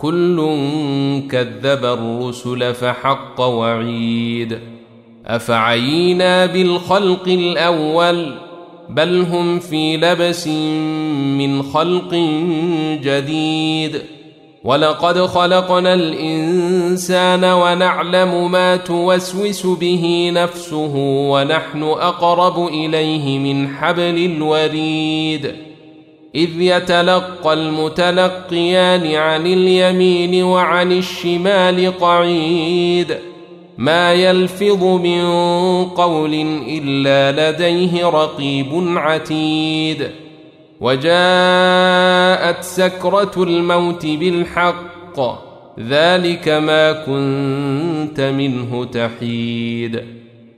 كل كذب الرسل فحق وعيد. أفعينا بالخلق الأول بل هم في لبس من خلق جديد. ولقد خلقنا الإنسان ونعلم ما توسوس به نفسه ونحن أقرب إليه من حبل الوريد. إذ يتلقى المتلقيان عن اليمين وعن الشمال قعيد. ما يلفظ من قول إلا لديه رقيب عتيد. وجاءت سكرة الموت بالحق. ذلك ما كنت منه تحيد.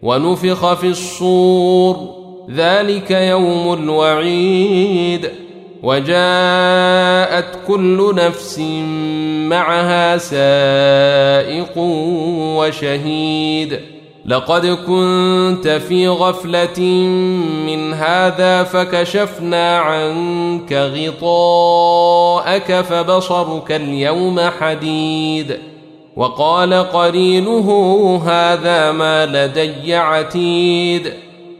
ونفخ في الصور. ذلك يوم الوعيد. وجاءت كل نفس معها سائق وشهيد. لقد كنت في غفلة من هذا فكشفنا عنك غطاءك فبصرك اليوم حديد. وقال قرينه هذا ما لدي عتيد.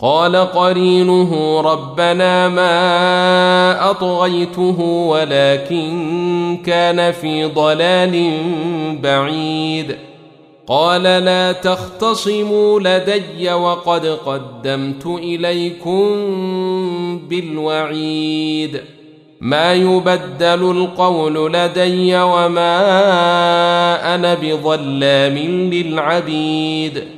قال قرينه ربنا ما أطغيته ولكن كان في ضلال بعيد. قال لا تختصموا لدي وقد قدمت إليكم بالوعيد. ما يبدل القول لدي وما أنا بظلام للعبيد.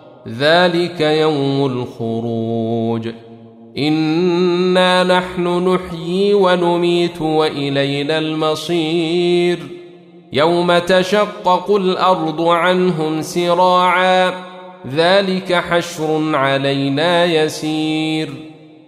ذلك يوم الخروج انا نحن نحيي ونميت والينا المصير يوم تشقق الأرض عنهم سراعا ذلك حشر علينا يسير